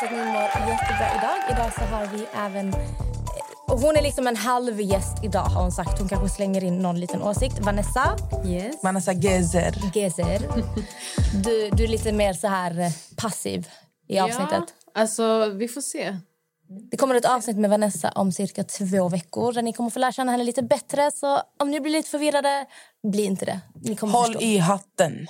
Hoppas att ni mår jättebra idag. Idag så har vi även... Och hon är liksom en halv gäst idag har hon sagt. Hon kanske slänger in någon liten åsikt. Vanessa Yes. Vanessa Gezer. Gezer. Du, du är lite mer så här eh, passiv i avsnittet. Ja, alltså vi får se. Det kommer ett avsnitt med Vanessa om cirka två veckor där ni kommer få lära känna henne lite bättre. Så om ni blir lite förvirrade, bli inte det. Ni kommer Håll förstå. i hatten.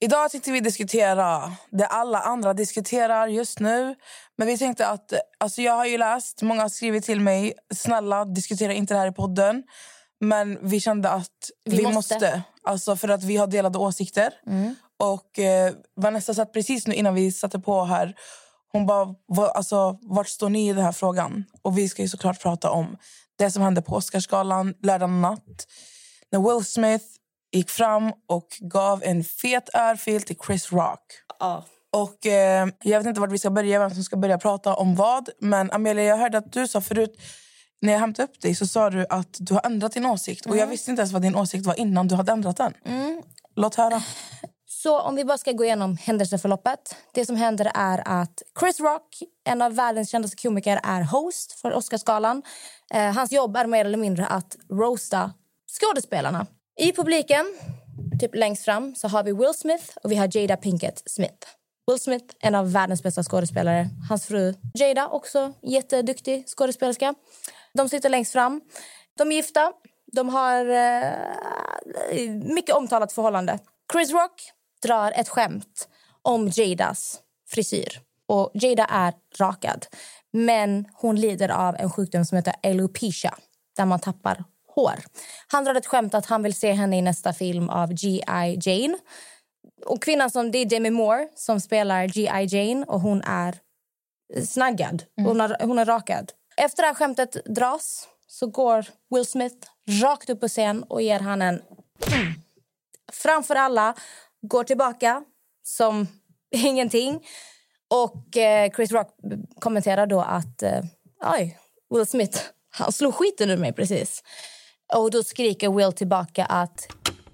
Idag tänkte vi diskutera det alla andra diskuterar just nu. Men vi tänkte att, alltså jag har ju läst, många har skrivit till mig, snälla diskutera inte det här i podden. Men vi kände att Vi vi, måste. måste. Alltså för att vi har delade åsikter. Och eh, Vanessa satt precis nu innan vi satte på här. Hon bara, vad, alltså, vart står ni i den här frågan? Och vi ska ju såklart prata om det som hände på Oscarsgalan lördag natt. När Will Smith gick fram och gav en fet örfil till Chris Rock. Ja. Och eh, Jag vet inte vart vi ska börja, vem som ska börja prata om vad. Men Amelia, jag hörde att du sa förut, när jag hämtade upp dig så sa du att du har ändrat din åsikt. Och Jag visste inte ens vad din åsikt var innan du hade ändrat den. Låt höra. Så om vi bara ska gå igenom händelseförloppet. Det som händer är att Chris Rock, en av världens kändaste komiker, är host för Oscarsgalan. Eh, hans jobb är mer eller mindre att roasta skådespelarna. I publiken, typ längst fram, så har vi Will Smith och vi har Jada Pinkett Smith. Will Smith, en av världens bästa skådespelare. Hans fru Jada, också jätteduktig skådespelerska. De sitter längst fram. De är gifta. De har eh, mycket omtalat förhållande. Chris Rock drar ett skämt om Jadas frisyr. Och Jada är rakad, men hon lider av en sjukdom som heter alopecia där man tappar hår. Han drar ett skämt att han vill se henne i nästa film av G.I. Jane. Och kvinnan som, det är Demi Moore som spelar G.I. Jane och hon är snaggad. Hon, har, hon är rakad. Efter det här skämtet dras så går Will Smith rakt upp på scen och ger han en framför alla, går tillbaka som ingenting. Och eh, Chris Rock kommenterar då att eh, oj, Will Smith han slog skiten ur mig precis. Och då skriker Will tillbaka att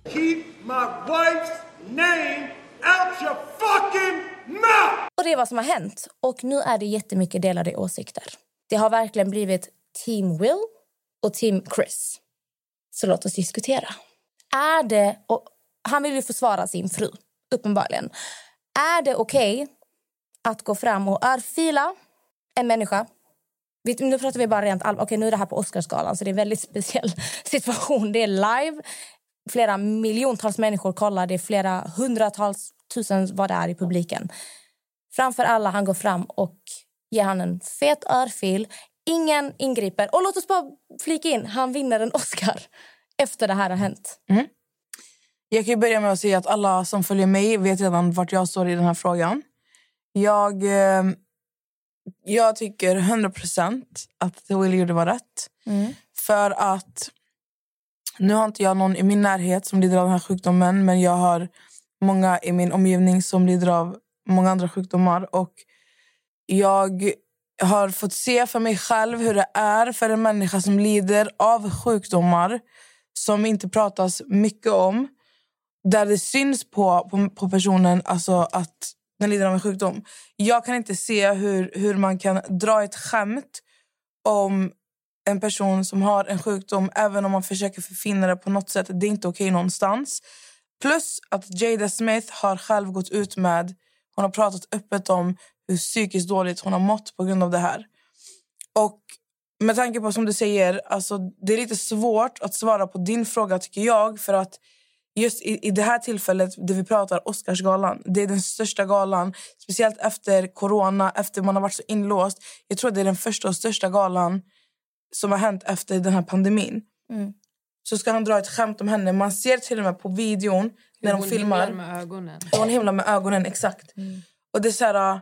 Keep my wife's name out your fucking mouth! Och det är vad som har hänt. Och nu är det jättemycket delade åsikter. Det har verkligen blivit Team Will och Team Chris. Så låt oss diskutera. Är det... Och han vill ju försvara sin fru, uppenbarligen. Är det okej att gå fram och örfila en människa? Nu pratar vi bara rent allvar. Okej, nu är det här på Oscarsgalan, så det är en väldigt speciell situation. Det är live. Flera miljontals människor kollar. Det är flera hundratals tusen vad det är i publiken. Framför alla han går fram och ger han en fet örfil. Ingen ingriper. Och låt oss bara flika in, han vinner en Oscar efter det här har hänt. Mm. Jag kan ju börja med att säga att alla som följer mig vet redan vart jag står i den här frågan. Jag, eh, jag tycker 100% att det Will gjorde var rätt. För att nu har inte jag någon i min närhet som lider av den här sjukdomen men jag har många i min omgivning som lider av många andra sjukdomar. Och jag har fått se för mig själv hur det är för en människa som lider av sjukdomar som inte pratas mycket om. Där det syns på, på, på personen alltså att den lider av en sjukdom. Jag kan inte se hur, hur man kan dra ett skämt om en person som har en sjukdom även om man försöker förfina det på något sätt. Det är inte okej någonstans. Plus att Jada Smith har själv gått ut med... Hon har pratat öppet om hur psykiskt dåligt hon har mått på grund av det här. Och med tanke på som du säger, alltså, det är lite svårt att svara på din fråga tycker jag. För att just i, i det här tillfället, där vi pratar Oscarsgalan, det är den största galan. Speciellt efter corona, efter man har varit så inlåst. Jag tror det är den första och största galan som har hänt efter den här pandemin. Mm. Så ska han dra ett skämt om henne. Man ser till och med på videon när de Hon filmar. himlar med ögonen. hur Hon himlar med ögonen, exakt. Och det är här, äh,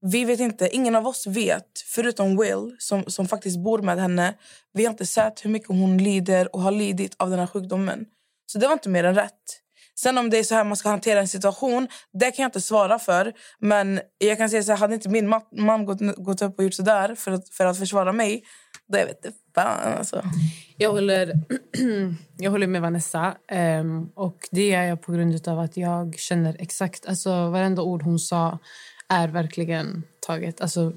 vi vet inte, ingen av oss vet, förutom Will som, som faktiskt bor med henne. Vi har inte sett hur mycket hon lider och har lidit av den här sjukdomen. Så det var inte mer än rätt. Sen om det är så här man ska hantera en situation, det kan jag inte svara för. Men jag kan säga så här, hade inte min ma- man gått, gått upp och gjort så där för att, för att försvara mig, då jag vet inte fan alltså. Jag håller, jag håller med Vanessa. ehm, och Det är jag på grund av att jag känner exakt... Alltså, varenda ord hon sa är verkligen taget. Alltså,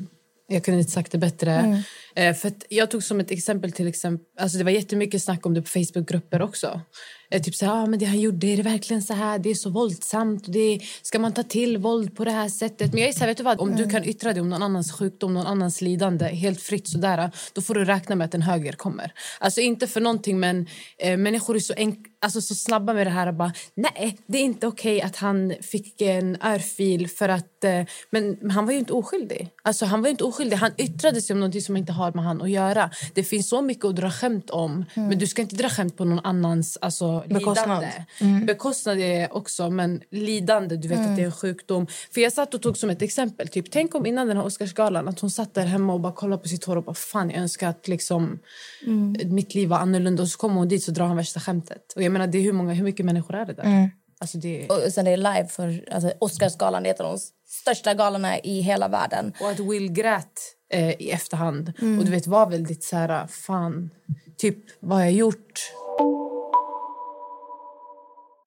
jag kunde inte sagt det bättre. Eh, för jag tog som ett exempel till exempel... Alltså det var jättemycket snack om det på Facebookgrupper också. Eh, typ så här, ah, men det han gjorde, är det verkligen så här? Det är så våldsamt. Och det, ska man ta till våld på det här sättet? Men jag är så här, vet du vad? Om du kan yttra dig om någon annans sjukdom, någon annans lidande helt fritt sådär, då får du räkna med att en höger kommer. Alltså inte för någonting, men eh, människor är så, alltså, så snabba med det här. och Bara, Nej, det är inte okej att han fick en örfil för att... Eh, men, men han var ju inte oskyldig. Alltså, han var ju inte oskyldig. Han yttrade sig om någonting som inte har med han att göra. Det finns så mycket att dra skämt om, men du ska inte dra skämt på någon annans alltså, Bekostnad. lidande. Bekostnad är också, men lidande, du vet att det är en sjukdom. För jag satt och tog som ett exempel, typ, tänk om innan den här Oscarsgalan att hon satt där hemma och bara kollade på sitt hår och bara fan jag önskar att liksom, mitt liv var annorlunda. Och så kommer hon dit så drar han värsta skämtet. Och jag menar, det är hur, många, hur mycket människor är det där? Alltså det Och sen det är live för alltså, Oscarsgalan. Det är ett av de största galorna i hela världen. Och att Will grät eh, i efterhand. Och du vet, var väldigt så här, fan, typ, vad har jag gjort?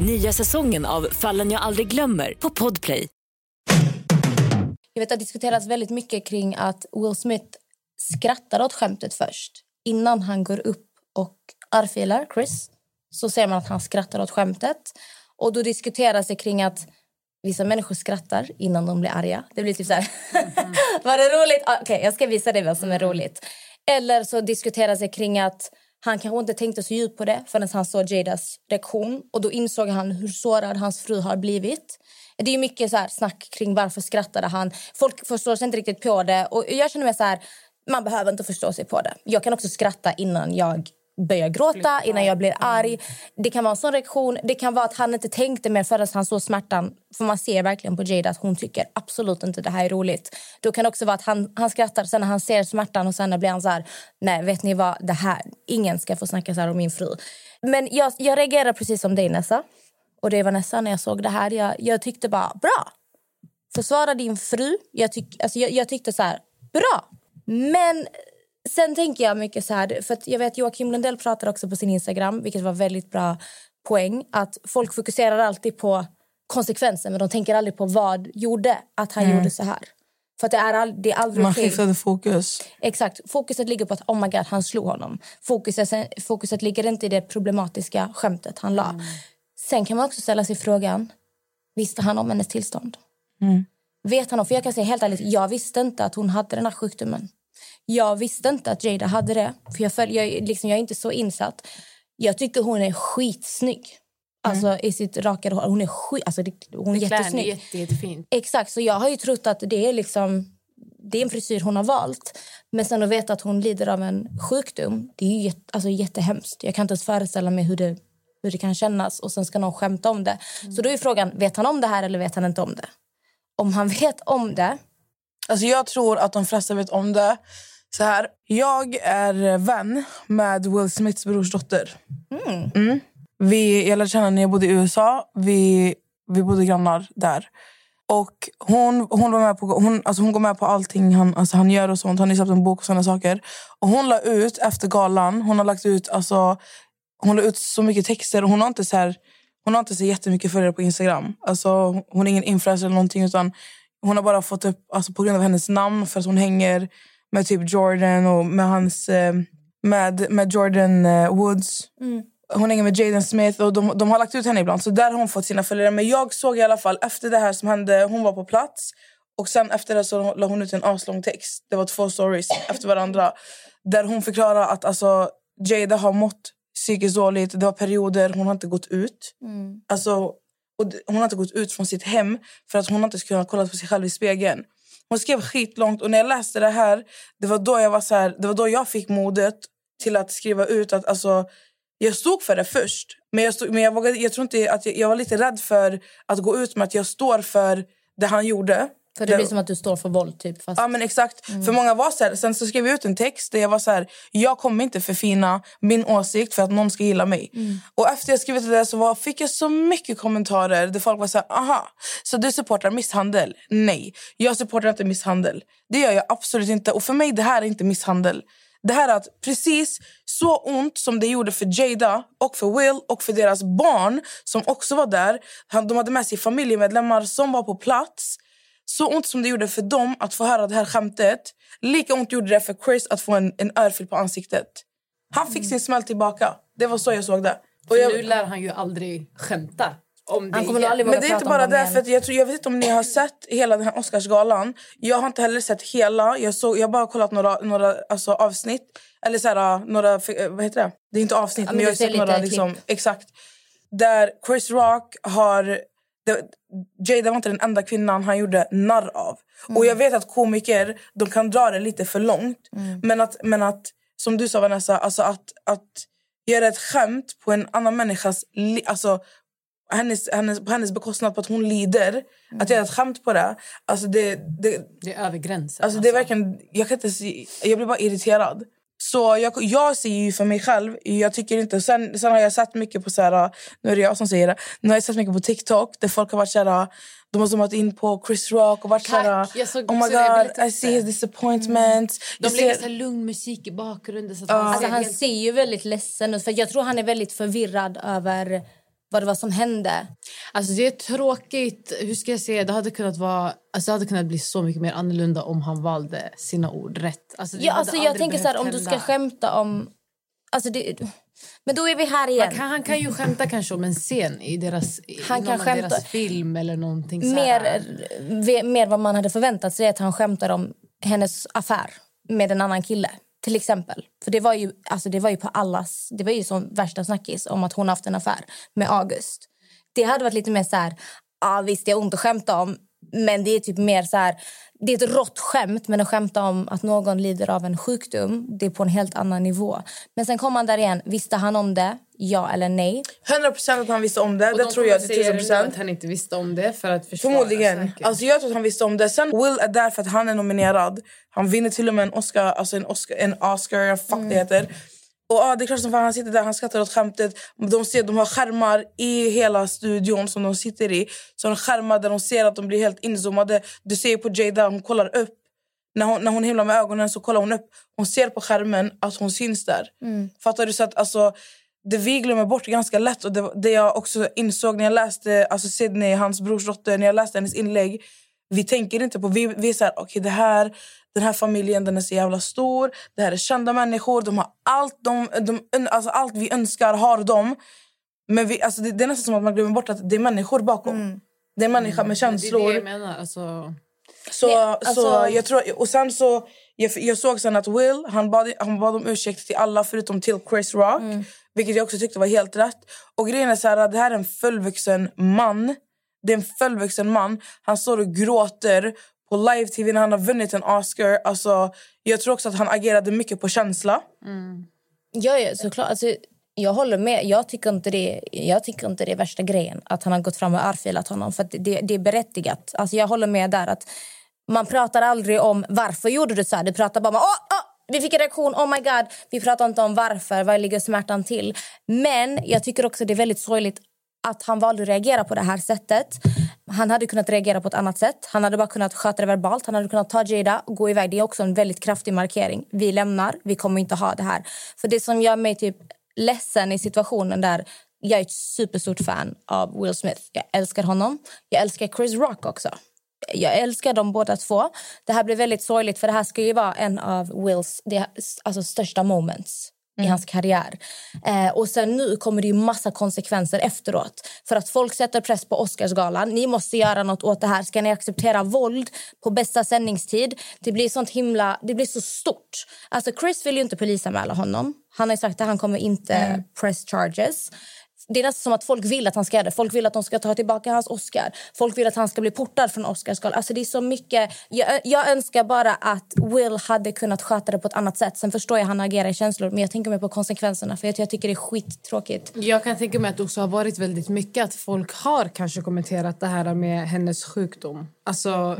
Nya säsongen av Fallen jag aldrig glömmer på Podplay. Jag vet att det diskuteras väldigt mycket kring att Will Smith skrattar åt skämtet först. Innan han går upp och arfilar Chris så ser man att han skrattar åt skämtet. Och då diskuteras det kring att vissa människor skrattar innan de blir arga. Det blir typ så här... Var det roligt? Ah, okej, okay, jag ska visa dig vad som är roligt. Eller så diskuteras det kring att han kanske inte tänkte så djupt på det förrän han såg Jadas reaktion. Och då insåg han hur sårad hans fru har blivit. Det är mycket så här snack kring varför skrattade han. Folk förstår sig inte riktigt på det. Och jag känner mig så här, man behöver inte förstå sig på det. Jag kan också skratta innan jag börjar gråta, innan jag blir arg. Det kan vara en sån reaktion. Det kan vara att han inte tänkte mer förrän han såg smärtan. För man ser verkligen på Jada att hon tycker absolut inte det här är roligt. Då kan det också vara att han, han skrattar sen när han ser smärtan och sen blir han så här, nej vet ni vad, det här, ingen ska få snacka så här om min fru. Men jag, jag reagerar precis som dig Nessa. Och det var nästan när jag såg det här. Jag, jag tyckte bara, bra. Försvara din fru. Jag, tyck, alltså jag, jag tyckte så här, bra. Men sen tänker jag mycket så här, för att jag vet Joakim Lundell pratar också på sin Instagram, vilket var väldigt bra poäng, att folk fokuserar alltid på konsekvensen men de tänker aldrig på vad gjorde att han Mm. gjorde så här. För det är, all, det är aldrig Man skiftade fokus. Exakt. Fokuset ligger på att oh my God, han slog honom. Fokuset, fokuset ligger inte i det problematiska skämtet han la. Sen kan man också ställa sig frågan, visste han om hennes tillstånd? Mm. Vet han om, för jag kan säga helt ärligt, jag visste inte att hon hade den här sjukdomen. Jag visste inte att Jada hade det, för jag, följ, jag, liksom, jag är inte så insatt. Jag tycker hon är skitsnygg. Alltså i sitt rakade hår. Hon är, skit, alltså, hon är jättesnygg. jätte, jättefint. Exakt, så jag har ju trott att det är liksom det är en frisyr hon har valt. Men sen att veta att hon lider av en sjukdom, det är ju jätte, alltså jättehemskt. Jag kan inte ens föreställa mig hur det, hur det kan kännas och sen ska någon skämta om det. Så då är frågan, vet han om det här eller vet han inte om det? Om han vet om det, Alltså jag tror att de flesta vet om det. Så här, jag är vän med Will Smiths brorsdotter. Mm. Vi, jag lärde känna när jag bodde i USA. Vi, vi bodde grannar där. Och hon, hon, var med på, hon, alltså hon går med på allting han, alltså han gör och sånt. Han har släppt en bok och såna saker. Och hon la ut efter galan, hon har lagt ut alltså hon la ut så mycket texter. och Hon har inte så här, hon har inte så jättemycket följare på Instagram. Alltså, hon är ingen influencer eller någonting. Utan hon har bara fått upp, alltså, på grund av hennes namn, för att hon hänger med typ Jordan och med hans... Eh, med, med Jordan eh, Woods. Mm. Hon hänger med Jaden Smith och de, de har lagt ut henne ibland. Så där har hon fått sina följare. Men jag såg i alla fall efter det här som hände, hon var på plats. Och sen efter det så la hon ut en aslång text. Det var två stories efter varandra. Där hon förklarar att alltså, Jada har mått psykiskt dåligt. Det var perioder hon har inte gått ut. Mm. Alltså, och hon har inte gått ut från sitt hem för att hon inte skulle kunna kolla på sig själv i spegeln. Hon skrev skitlångt och när jag läste det här, det var då jag var så här, det var då jag fick modet till att skriva ut att alltså jag stod för det först. Men jag, stod, men jag, vågade, jag tror inte att jag, jag var lite rädd för att gå ut med att jag står för det han gjorde. För det blir som att du står för våld typ. Fast... Ja men exakt. För många var så här, sen så skrev jag ut en text där jag var så här, jag kommer inte förfina min åsikt för att någon ska gilla mig. Och efter jag skrivit det där så var, fick jag så mycket kommentarer där folk var så här, aha, så du supportar misshandel? Nej, jag supportar inte misshandel. Det gör jag absolut inte. Och för mig det här är inte misshandel. Det här är att precis så ont som det gjorde för Jada och för Will och för deras barn som också var där. De hade med sig familjemedlemmar som var på plats. Så ont som det gjorde för dem att få höra det här skämtet, lika ont gjorde det för Chris att få en, en örfil på ansiktet. Han fick sin smäll tillbaka. Det var så jag såg det. Och jag, Nu lär han ju aldrig skämta. Om det Han kommer igen. aldrig men det är inte bara det. För att jag, tror, jag vet inte om ni har sett hela den här Oscarsgalan. Jag har inte heller sett hela. Jag, såg, jag har bara kollat några, några alltså, avsnitt. Eller så här, några... eh, Vad heter det? Det är inte avsnitt, Ja, men men jag har ser sett några... Liksom, exakt. Där Chris Rock har... Det, Jada var inte den enda kvinnan han gjorde narr av. Mm. Och jag vet att komiker de kan dra det lite för långt. Mm. Men, att, men att, som du sa Vanessa, alltså att, att göra ett skämt på en annan människas... li- Alltså, hennes, hennes, på hennes bekostnad på att hon lider. Att göra ett skämt på det. Alltså det, det, Det är över gränsen. alltså det är verkligen, jag, kan inte se, jag blir bara irriterad. Så jag, jag ser ju för mig själv, jag tycker inte... Sen, sen har jag sett mycket på... Så här, nu är det jag som säger det. Nu har jag sett mycket på TikTok där folk har varit så här, de har zoomat in på Chris Rock och varit så här, Tack, jag såg Oh my god, I see det." his disappointment. De Jag lägger ser- så här lugn musik i bakgrunden. Så att Ja. han, Alltså, ser han ser ju väldigt ledsen ut. För jag tror han är väldigt förvirrad över vad det var som hände. Alltså det är tråkigt. Hur ska jag säga? Det hade kunnat vara alltså det hade kunnat bli så mycket mer annorlunda om han valde sina ord rätt. Alltså Ja, alltså, jag tänker så här, om du ska skämta om... Alltså det, men då är vi här igen. Kan, han kan ju skämta kanske om en scen i deras, Han kan skämta- deras film eller någonting. Så mer, mer vad man hade förväntat sig att han skämtar om hennes affär med en annan kille. Till exempel. För det var ju, alltså det var ju på allas... Det var ju som värsta snackis om att hon haft en affär med August. Det hade varit lite mer så här... Ah, visst, jag har ont att skämta om. Men det är typ mer så här... Det är ett rått skämt, men att skämta om att någon lider av en sjukdom det är på en helt annan nivå. Men sen kom han där igen. Visste han om det? Ja eller nej? 100% att han visste om det. Och Det de tror jag till säga 1000%. nu att han inte visste om det för att försvara Förmodligen. säkert. Alltså jag tror att han visste om det. Sen Will är där för att han är nominerad. Han vinner till och med en Oscar, alltså en Oscar, en Oscar fuck det heter. Och ja, det är klart som fan han sitter där, han skrattar åt skämtet. De, ser, de har skärmar i hela studion som de sitter i. Så de skärmar där de ser att de blir helt inzoomade. Du ser på Jada, hon kollar upp. När hon, när hon himlar med ögonen så kollar hon upp. Hon ser på skärmen att hon syns där. Fattar du? Så att, alltså, det vi glömmer bort ganska lätt och det, det jag också insåg när jag läste alltså Sydney, hans brors dotter, när jag läste hennes inlägg. Vi tänker inte på, vi, vi är så här, okej det här, den här familjen den är så jävla stor, det här är kända människor, de har allt, de, de, alltså allt vi önskar har de. Men vi, alltså det, det är nästan som att man glömmer bort att det är människor bakom. Det är människa med känslor. Det är det jag menar. Alltså, Så, Nej, alltså- så jag tror, och sen så, jag, jag såg sen att Will han bad, han bad om ursäkt till alla förutom till Chris Rock. Mm. Vilket jag också tyckte var helt rätt. Och grejen är så här, att det här är en fullvuxen man. Det är en fullvuxen man. Han står och gråter på live-tv när han har vunnit en Oscar. Alltså, jag tror också att han agerade mycket på känsla. Mm. Ja, ja såklart. Alltså, jag håller med. Jag tycker, inte det, jag tycker inte det är värsta grejen att han har gått fram och örfilat honom. För att det, det är berättigat. Alltså, jag håller med där. att Man pratar aldrig om varför gjorde du så här. Du pratar bara om oh, oh! vi fick en reaktion, oh my god. Vi pratar inte om varför, vad ligger smärtan till. Men jag tycker också det är väldigt sorgligt att han valde att reagera på det här sättet. Han hade kunnat reagera på ett annat sätt. Han hade bara kunnat sköta det verbalt. Han hade kunnat ta Jada och gå iväg. Det är också en väldigt kraftig markering. Vi lämnar. Vi kommer inte ha det här. För det som gör mig typ ledsen i situationen där jag är ett superstort fan av Will Smith. Jag älskar honom. Jag älskar Chris Rock också. Jag älskar dem båda två. Det här blir väldigt sorgligt för det här ska ju vara en av Wills det, alltså, största moments i hans karriär. Eh, och sen nu kommer det ju massa konsekvenser efteråt. För att folk sätter press på Oscarsgalan. Ni måste göra något åt det här. Ska ni acceptera våld på bästa sändningstid? Det blir sånt himla, det blir så stort. Alltså Chris vill ju inte polisanmäla honom. Han har sagt att han kommer inte press charges. Det är nästan som att folk vill att han ska göra det. Folk vill att de ska ta tillbaka hans Oscar. Folk vill att han ska bli portad från Oscarsgalan. Alltså det är så mycket. Jag, jag önskar bara att Will hade kunnat sköta det på ett annat sätt. Sen förstår jag att han agerar i känslor, men jag tänker mig på konsekvenserna. För jag, jag tycker det är skittråkigt. Jag kan tänka mig att det också har varit väldigt mycket att folk har kanske kommenterat det här med hennes sjukdom. Alltså,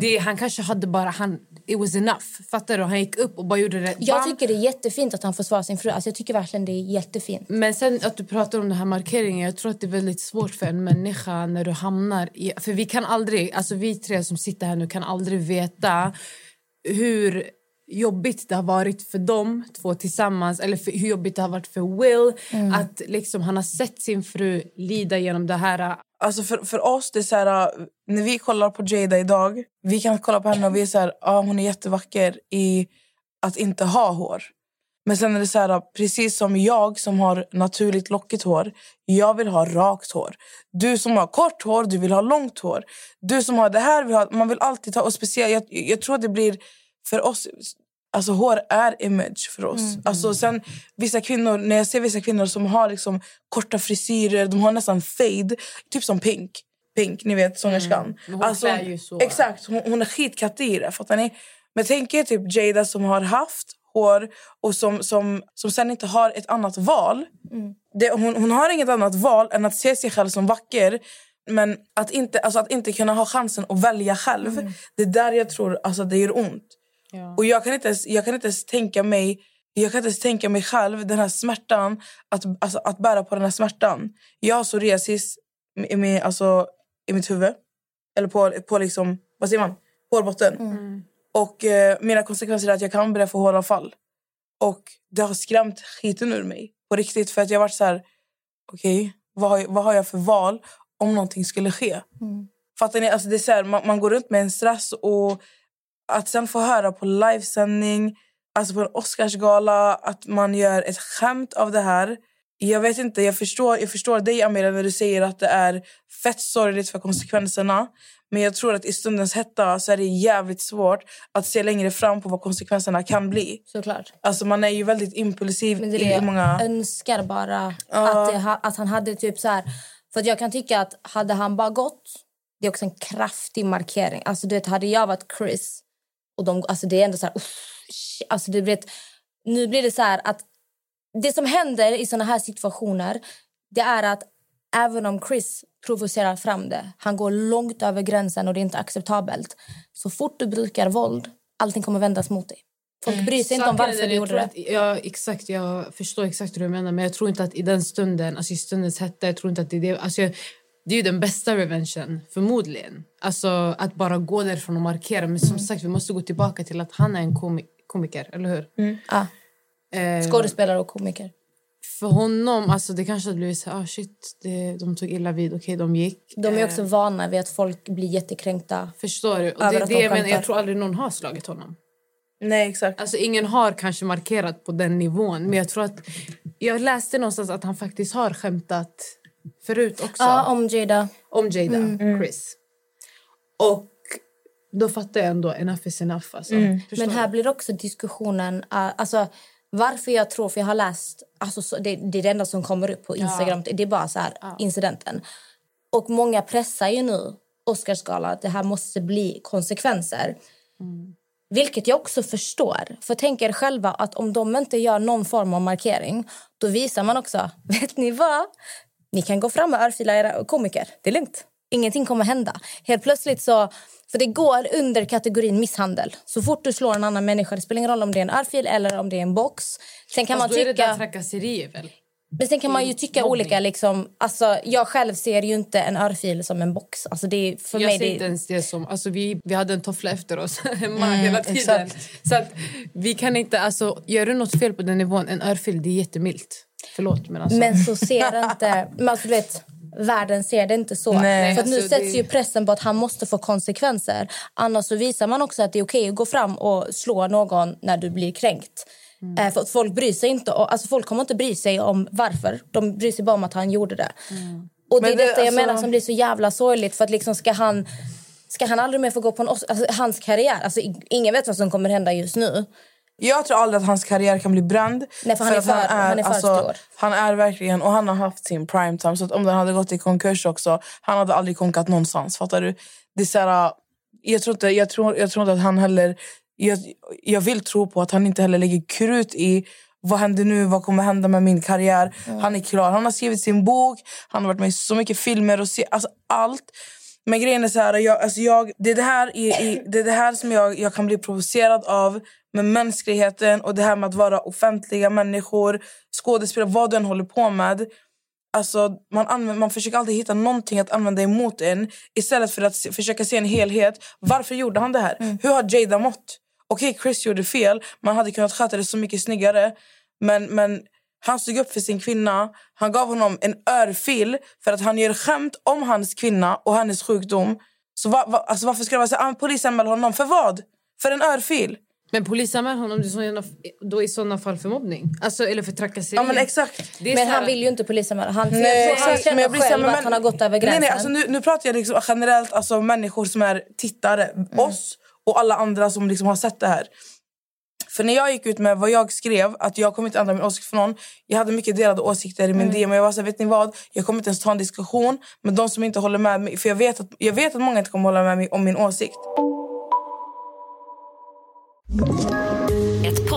Det, han kanske hade bara... Han, it was enough. Fattar du? Han gick upp och bara gjorde det. Jag Bam! tycker det är jättefint att han försvarar sin fru. Alltså jag tycker verkligen det är jättefint. Men sen att du pratar om den här markeringen. Jag tror att det är väldigt svårt för en människa när du hamnar i... För vi kan aldrig, alltså vi tre som sitter här nu kan aldrig veta hur jobbigt det har varit för dem två tillsammans eller för, hur jobbigt det har varit för Will Mm. att liksom han har sett sin fru lida genom det här. Alltså för, för oss, det är så här, när vi kollar på Jada idag, vi kan kolla på henne och vi är så här, ja, hon är jättevacker i att inte ha hår. Men sen är det så här, precis som jag som har naturligt lockigt hår, jag vill ha rakt hår. Du som har kort hår, du vill ha långt hår. Du som har det här, vill ha, man vill alltid ta, och speciellt, jag, jag tror det blir för oss, alltså hår är image för oss. Mm. Alltså sen vissa kvinnor, när jag ser vissa kvinnor som har liksom korta frisyrer, de har nästan fade, typ som Pink. Pink, ni vet sångerskan. Mm. Hon klär ju så. Exakt, hon, hon är skitkattig i det. Fattar ni? Men tänk er typ Jada som har haft hår och som, som, som sen inte har ett annat val. Det, hon, hon har inget annat val än att se sig själv som vacker. Men att inte, alltså att inte kunna ha chansen att välja själv. Det är där jag tror alltså, det gör ont. Och jag kan, inte ens, jag kan inte ens tänka mig jag kan inte ens tänka mig själv den här smärtan att, alltså, att bära på den här smärtan. Jag har psoriasis i, med, alltså, i mitt huvud. Eller på, på liksom, vad säger man? Hårbotten. Och eh, mina konsekvenser är att jag kan börja få håravfall. Och det har skrämt skiten ur mig. På riktigt. För att jag har varit så här, okej, vad, har jag- vad har jag för val om någonting skulle ske? Fattar ni? Alltså det är så här, man, man går runt med en stress och att sen få höra på livesändning, alltså på en Oscarsgala, att man gör ett skämt av det här. Jag vet inte, jag förstår, jag förstår dig Amira när du säger att det är fett sorgligt för konsekvenserna. Men jag tror att i stundens hetta så är det jävligt svårt att se längre fram på vad konsekvenserna kan bli. Såklart. Alltså man är ju väldigt impulsiv Men det är det många... önskar bara Ja. att, det, att han hade typ så här... För jag kan tycka att hade han bara gått... Det är också en kraftig markering. Alltså du vet, hade jag varit Chris och de, alltså det är ändå så här... Uff, alltså det blir ett, nu blir det så här att det som händer i såna här situationer det är att även om Chris provocerar fram det, han går långt över gränsen och det är inte acceptabelt. Så fort du brukar våld, allting kommer vändas mot dig. Folk bryr sig inte om varför den, du gjorde det. Att, ja, exakt. Jag förstår exakt hur du menar. Men jag tror inte att i den stunden, alltså i stundens hetta, jag tror inte att det är det. Alltså, jag, det är ju den bästa revengen, förmodligen. Alltså att bara gå därifrån och markera. Men som sagt, vi måste gå tillbaka till att han är en komi- komiker, eller hur? Ja. Eh, Skådespelare och komiker. För honom, alltså det kanske hade blivit så här, ah, shit, det, de tog illa vid, okej de gick. De är Eh, också vana vid att folk blir jättekränkta. Förstår du? Och det, det de skämtar. jag tror aldrig någon har slagit honom. Nej, exakt. Alltså, ingen har kanske markerat på den nivån. Men jag tror att... Jag läste någonstans att han faktiskt har skämtat förut också. Ja, om Jada. Om Jada, Mm. Chris. Och då fattar jag ändå, enough is enough. Alltså. Förstår Men här du? blir också diskussionen... Uh, alltså, varför jag tror, för jag har läst... Alltså, så, det, det är det enda som kommer upp på Instagram. Det är bara så här, incidenten. Och många pressar ju nu Oscarsgalan att det här måste bli konsekvenser. Vilket jag också förstår. För tänk er själva att om de inte gör någon form av markering då visar man också, vet ni vad? Ni kan gå fram och örfila era komiker. Det är lugnt. Ingenting kommer hända. Helt plötsligt så... För det går under kategorin misshandel. Så fort du slår en annan människa, det spelar ingen roll om det är en örfil eller om det är en box. Sen kan Fast man då är det tycka... trakasserier väl? Men sen kan man ju tycka Mobbing. olika. Liksom, alltså, jag själv ser ju inte en örfil som en box. Alltså, det är, för jag mig ser det, inte ens det som... Alltså vi, vi hade en toffla efter oss hemma Mm, hela tiden. exakt. Så att vi kan inte... Alltså, gör du något fel på den nivån, en örfil, det är jättemilt. Förlåt, men alltså... Men så ser inte... Men alltså, du vet, världen ser det inte så. Nej, för att nu alltså, sätts det- ju pressen på att han måste få konsekvenser. Annars så visar man också att det är okej att gå fram och slå någon när du blir kränkt. Mm. Eh, för att folk bryr sig inte. Alltså folk kommer inte bry sig om varför. De bryr sig bara om att han gjorde det. Och det är Men det- detta jag alltså- menar som blir så jävla sorgligt. För att liksom ska han... Ska han aldrig mer få gå på en... Alltså, hans karriär... Alltså, ingen vet vad som kommer hända just nu. Jag tror aldrig att hans karriär kan bli bränd. Nej, för han är att för- han är för stor. Han är verkligen, och han har haft sin prime time. Så att om den hade gått i konkurs också, han hade aldrig konkat någonstans. Fattar du? Det är så här, jag, tror inte, jag, tror, jag tror inte att han heller... Jag, jag vill tro på att han inte heller lägger krut i vad händer nu, vad kommer hända med min karriär. Han är klar. Han har skrivit sin bok, han har varit med i så mycket filmer och se, alltså allt. Men grejen är så här, jag, alltså jag, det, är det, här i, det är det här som jag, jag kan bli provocerad av med mänskligheten och det här med att vara offentliga människor, skådespelare, vad du än håller på med. Alltså, man, använder, man försöker alltid hitta någonting att använda emot en istället för att se, försöka se en helhet. Varför gjorde han det här? Hur har Jada mått? Okej, Chris gjorde fel. Man hade kunnat sköta det så mycket snyggare. Men, men han stod upp för sin kvinna. Han gav honom en örfil för att han gör skämt om hans kvinna och hennes sjukdom. Så va, va, alltså varför ska det vara så här, ah, polisanmäl honom? För vad? För en örfil? Men polisanmäl honom då i sådana fall för mobbning? Alltså, eller för trakasserier? Ja, men exakt. Det är Men han vill ju inte polisanmäla. Han, Nej, han känner Men jag blir själv men- att han har gått över gränsen. Nej, nej, alltså nu, nu pratar jag liksom generellt alltså människor som är tittare. Mm. Oss och alla andra som liksom har sett det här. För när jag gick ut med vad jag skrev, att jag kommer inte ändra min åsikt för någon. Jag hade mycket delade åsikter i min Mm. DM. Jag var så här, vet ni vad? Jag kommer inte ens ta en diskussion med de som inte håller med mig. För jag vet att, jag vet att många inte kommer hålla med mig om min åsikt.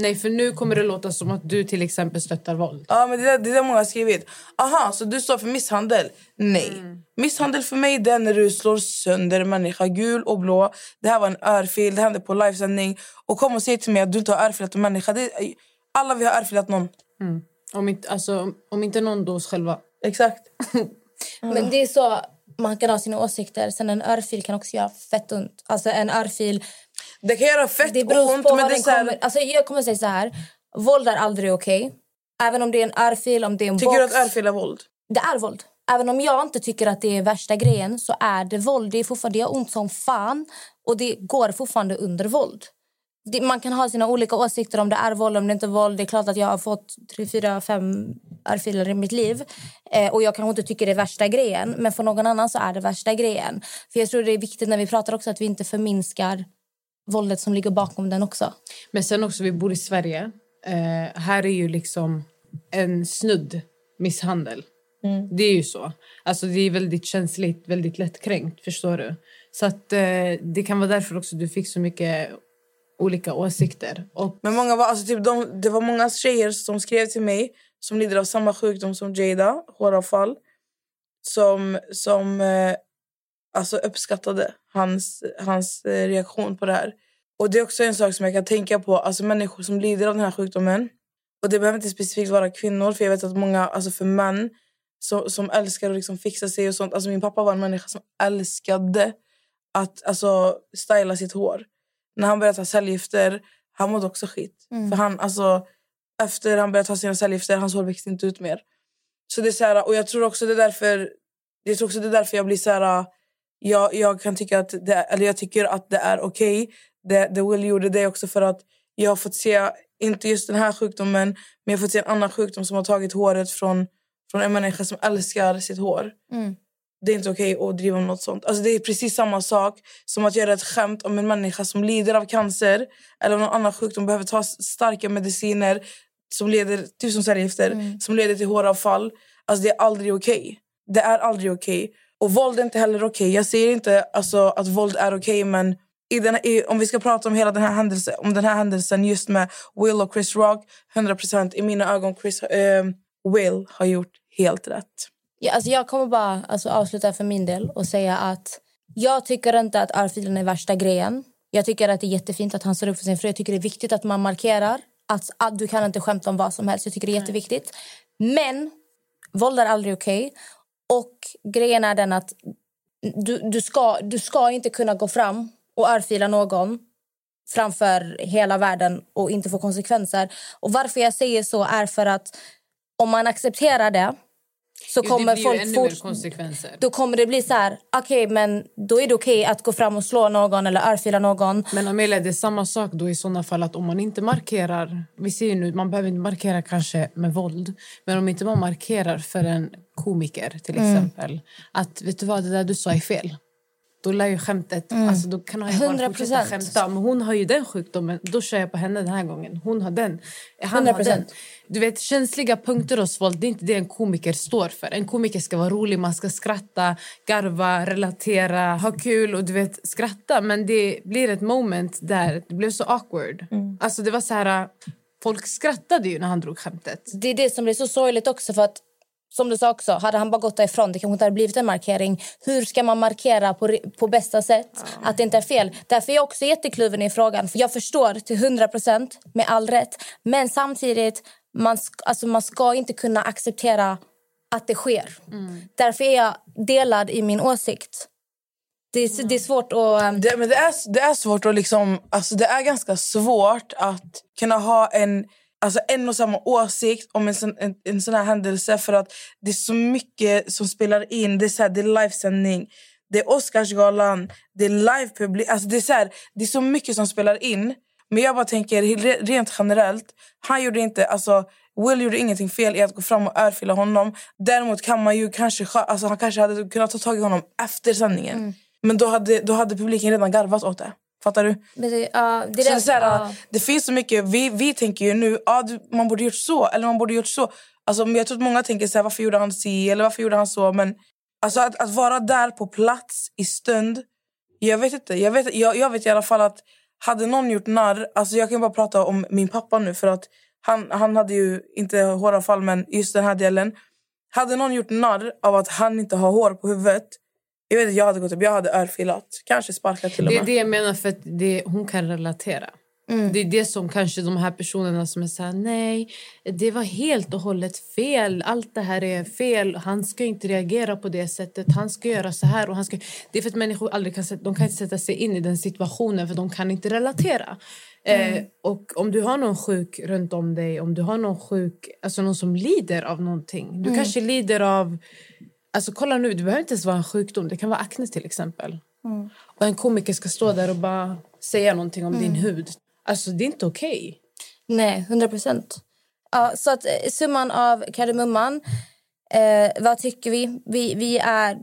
Nej, för nu kommer det låta som att du till exempel stöttar våld. Ja, men det är det är det många har skrivit. Aha, så du står för misshandel? Nej. Mm. Misshandel för mig det är när du slår sönder en människa, gul och blå. Det här var en örfil, det hände på livesändning. Och kom och säg till mig att du inte har örfilat en människa. Det, alla vi har örfilat någon. Mm. Om, inte, alltså, om- om inte någon då oss själva. Exakt. Men det är så man kan ha sina åsikter. Sen en örfil kan också göra fett ont. Alltså en örfil... Det kan göra fett det beror ont, på men det är den så här- kommer... Alltså jag kommer säga så här. Våld är aldrig okej. Även om det är en örfil, om det är en Tycker box. du att örfil är våld? Det är våld. Även om jag inte tycker att det är värsta grejen så är det våld. Det är fortfarande det gör ont som fan och det går fortfarande under våld. Det, man kan ha sina olika åsikter om det är våld om det inte är våld. Det är klart att jag har fått tre, fyra, fem örfilar i mitt liv. Eh, och jag kanske inte tycker det är värsta grejen. Men för någon annan så är det värsta grejen. För jag tror det är viktigt när vi pratar också att vi inte förminskar våldet som ligger bakom den också. Men sen också, vi bor i Sverige. Eh, här är ju liksom en snudd misshandel. Mm. Det är ju så. Alltså det är väldigt känsligt, väldigt lättkränkt. Förstår du? Så att eh, det kan vara därför också du fick så mycket olika åsikter. Och Men många var, alltså typ de, det var många tjejer som skrev till mig som lider av samma sjukdom som Jada, håravfall. Som, som eh, alltså uppskattade hans, hans eh, reaktion på det här. Och Det är också en sak som jag kan tänka på. Alltså Människor som lider av den här sjukdomen. Och Det behöver inte specifikt vara kvinnor. För jag vet att många, alltså för män som, som älskar att liksom fixa sig och sånt. Alltså min pappa var en människa som älskade att alltså, styla sitt hår. När han började ta cellgifter, han mådde också skit. Mm. För han, alltså, efter han började ta sina cellgifter, hans hår växte inte ut mer. Så det är så här, och jag tror också det är därför, jag tror också det är därför jag blir så här... Jag, jag kan tycka att det, eller jag tycker att det är okej. Det, det Will gjorde det också för att jag har fått se, inte just den här sjukdomen, men jag har fått se en annan sjukdom som har tagit håret från, från en människa som älskar sitt hår. Mm. Det är inte okej att driva med något sånt. Alltså det är precis samma sak som att göra ett skämt om en människa som lider av cancer eller någon annan sjukdom behöver ta starka mediciner som leder typ som cellgifter, som leder till håravfall. Alltså det är aldrig okej. Det är aldrig okej. Och våld är inte heller okej. Okay. Jag säger inte alltså, att våld är okej okay, men i den, i, om vi ska prata om hela den här händelsen, om den här händelsen just med Will och Chris Rock, 100% i mina ögon Chris, eh, Will har gjort helt rätt. Ja, alltså jag kommer bara alltså, avsluta för min del och säga att jag tycker inte att örfilen är värsta grejen. Jag tycker att det är jättefint att han står upp för sin fru. Jag tycker det är viktigt att man markerar att, att du kan inte skämta om vad som helst. Jag tycker det är jätteviktigt. Men våld är aldrig okej. Okay. Och grejen är den att du, du, ska, du ska inte kunna gå fram och örfila någon framför hela världen och inte få konsekvenser. Och varför jag säger så är för att om man accepterar det så Jo, kommer folk fort- då kommer det bli så här, okej men då är det okej att gå fram och slå någon eller örfila någon. Men Amelia, det är samma sak då i såna fall att om man inte markerar, vi ser nu, man behöver inte markera kanske med våld, men om inte man markerar för en komiker till Mm. exempel, att vet du vad, det där du sa är fel. Då lär ju skämtet, Mm. alltså då kan han ju bara 100%. fortsätta skämta. Men hon har ju den sjukdomen, då kör jag på henne den här gången. Hon har den. Han har 100%. den. Du vet, känsliga punkter hos våld, det är inte det en komiker står för. En komiker ska vara rolig, man ska skratta, garva, relatera, ha kul och du vet, skratta. Men det blir ett moment där det blev så awkward. Alltså det var så här, folk skrattade ju när han drog skämtet. Det är det som blir så sorgligt också för att som du sa också, hade han bara gått därifrån det kanske inte hade blivit en markering. Hur ska man markera på, på bästa sätt att det inte är fel? Därför är jag också jättekluven i frågan. För jag förstår till 100 procent med all rätt. Men samtidigt, man, sk- alltså man ska inte kunna acceptera att det sker. Därför är jag delad i min åsikt. Det är, det är svårt att... Ehm, det, men det, är, det är svårt att liksom, alltså det är ganska svårt att kunna ha en, alltså en och samma åsikt om en sån, en, en sån här händelse för att det är så mycket som spelar in. Det är, så här, det är livesändning, det är Oscarsgalan, det är livepublik. Alltså det, är så här, det är så mycket som spelar in. Men jag bara tänker re- rent generellt, han gjorde inte, alltså Will gjorde ingenting fel i att gå fram och örfila honom. Däremot kan man ju kanske, alltså han kanske hade kunnat ta tag i honom efter sändningen. Men då hade, då hade publiken redan garvat åt det. Fattar du? Men det, ja, det, så så här, ja. det finns så mycket, vi, vi tänker ju nu, ah, du, man borde gjort så eller man borde gjort så. Alltså, jag tror att många tänker så här, varför gjorde han si eller varför gjorde han så. Men alltså, att, att vara där på plats i stund, jag vet inte. Jag vet, jag, jag vet i alla fall att hade någon gjort narr, alltså jag kan bara prata om min pappa nu för att han, han hade ju inte håravfall men just den här delen. Hade någon gjort narr av att han inte har hår på huvudet, jag vet att jag hade gått upp, jag hade örfilat, kanske sparkat till och Det med. är det jag menar, för att det, hon kan relatera. Mm. Det är det som kanske de här personerna som är så här, nej, det var helt och hållet fel. Allt det här är fel. Han ska inte reagera på det sättet. Han ska göra så här. Och han ska... Det är för att människor aldrig kan, sätta- de kan inte sätta sig in i den situationen för de kan inte relatera. Mm. Eh, och om du har någon sjuk runt om dig, om du har någon sjuk, alltså någon som lider av någonting. Du Mm. kanske lider av, alltså kolla nu, det behöver inte ens vara en sjukdom. Det kan vara akne till exempel. Mm. Och en komiker ska stå där och bara säga någonting om din Mm. hud. Alltså det är inte okej. Nej, 100 procent. Ja, så att eh, summan av kardemumman. Eh, vad tycker vi? Vi, vi är...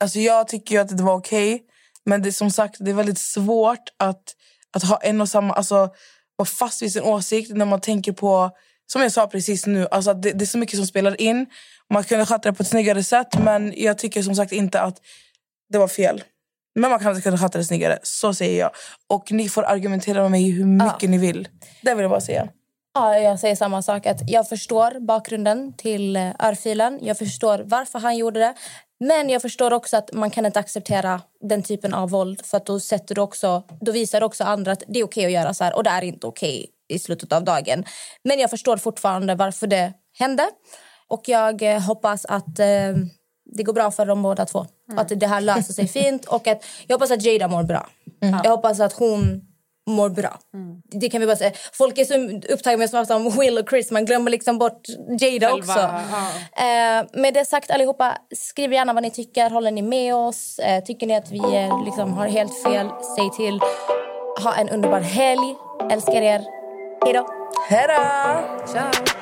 Alltså jag tycker ju att det var okej. men det som sagt det är väldigt svårt att, att ha en och samma... Alltså, vara fast vid sin åsikt när man tänker på... Som jag sa precis nu, alltså det, det är så mycket som spelar in. Man kunde sköta det på ett snyggare sätt men jag tycker som sagt inte att det var fel. Men man kan kunna sköta det snyggare, så säger jag. Och ni får argumentera med mig hur mycket ni vill. Det vill jag bara säga. Ja, jag säger samma sak. Att jag förstår bakgrunden till eh, örfilen. Jag förstår varför han gjorde det. Men jag förstår också att man kan inte acceptera den typen av våld. För att då, sätter du också, då visar du också andra att det är okej att göra så här. Och det är inte okej i slutet av dagen. Men jag förstår fortfarande varför det hände. Och jag eh, hoppas att eh, det går bra för dem båda två. Att det här löser sig fint. Och att, jag hoppas att Jada mår bra. Jag hoppas att hon mår bra. Det kan vi bara säga. Folk är så upptagna med att om Will och Chris. Man glömmer liksom bort Jada Själva, också. ja. Eh, med det sagt allihopa, skriv gärna vad ni tycker. Håller ni med oss? Eh, tycker ni att vi eh, liksom har helt fel? Säg till. Ha en underbar helg. Älskar er. Hej då. Hej då. Ciao.